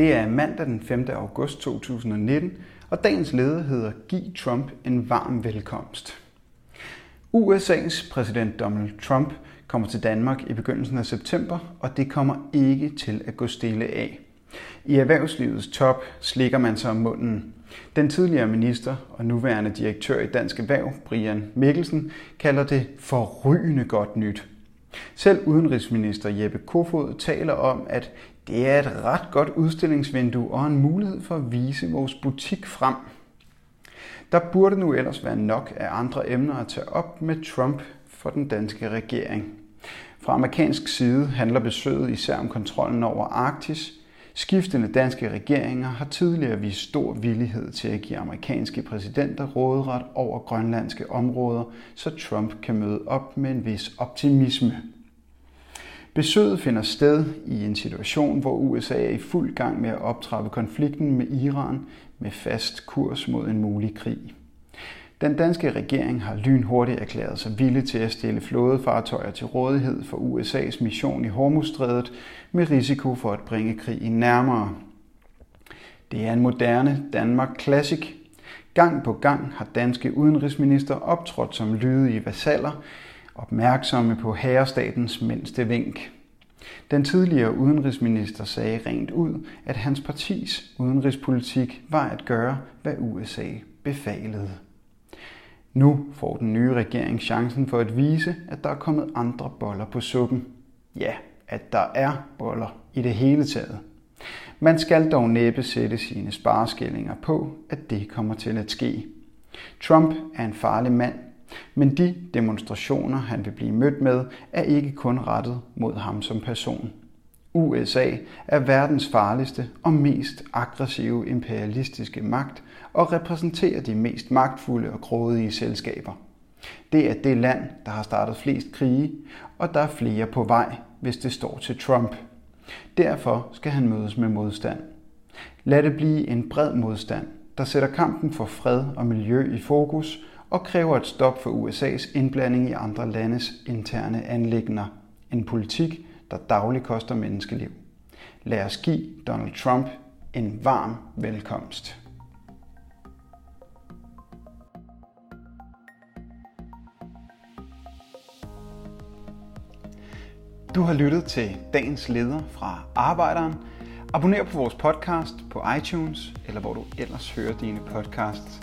Det er mandag den 5. august 2019, og dagens leder hedder Giv Trump en varm velkomst. USA's præsident Donald Trump kommer til Danmark i begyndelsen af september, og det kommer ikke til at gå stille af. I erhvervslivets top slikker man sig om munden. Den tidligere minister og nuværende direktør i Dansk Erhverv, Brian Mikkelsen, kalder det forrygende godt nyt. Selv udenrigsminister Jeppe Kofod taler om, at det er et ret godt udstillingsvindue og en mulighed for at vise vores butik frem. Der burde nu ellers være nok af andre emner at tage op med Trump for den danske regering. Fra amerikansk side handler besøget især om kontrollen over Arktis. Skiftende danske regeringer har tidligere vist stor villighed til at give amerikanske præsidenter råderet over grønlandske områder, så Trump kan møde op med en vis optimisme. Besøget finder sted i en situation, hvor USA er i fuld gang med at optrappe konflikten med Iran med fast kurs mod en mulig krig. Den danske regering har lynhurtigt erklæret sig villig til at stille flådefartøjer til rådighed for USA's mission i Hormuzstrædet med risiko for at bringe krigen nærmere. Det er en moderne Danmark Classic. Gang på gang har danske udenrigsminister optrådt som lydige vasaller, opmærksomme på herrestatens mindste vink. Den tidligere udenrigsminister sagde rent ud, at hans partis udenrigspolitik var at gøre, hvad USA befalede. Nu får den nye regering chancen for at vise, at der er kommet andre boller på suppen. Ja, at der er boller i det hele taget. Man skal dog næppe sætte sine spareskillinger på, at det kommer til at ske. Trump er en farlig mand, men de demonstrationer, han vil blive mødt med, er ikke kun rettet mod ham som person. USA er verdens farligste og mest aggressive imperialistiske magt og repræsenterer de mest magtfulde og grådige selskaber. Det er det land, der har startet flest krige, og der er flere på vej, hvis det står til Trump. Derfor skal han mødes med modstand. Lad det blive en bred modstand, der sætter kampen for fred og miljø i fokus og kræver et stop for USA's indblanding i andre landes interne anlægner. En politik, der dagligt koster menneskeliv. Lad os give Donald Trump en varm velkomst. Du har lyttet til dagens leder fra Arbejderen. Abonner på vores podcast på iTunes, eller hvor du ellers hører dine podcasts.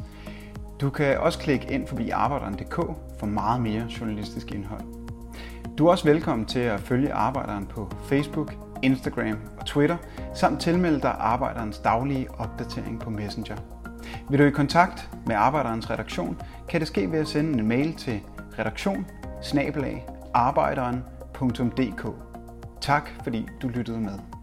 Du kan også klikke ind forbi arbejderen.dk for meget mere journalistisk indhold. Du er også velkommen til at følge Arbejderen på Facebook, Instagram og Twitter, samt tilmelde dig Arbejderens daglige opdatering på Messenger. Vil du i kontakt med Arbejderens redaktion, kan det ske ved at sende en mail til redaktion Tak fordi du lyttede med.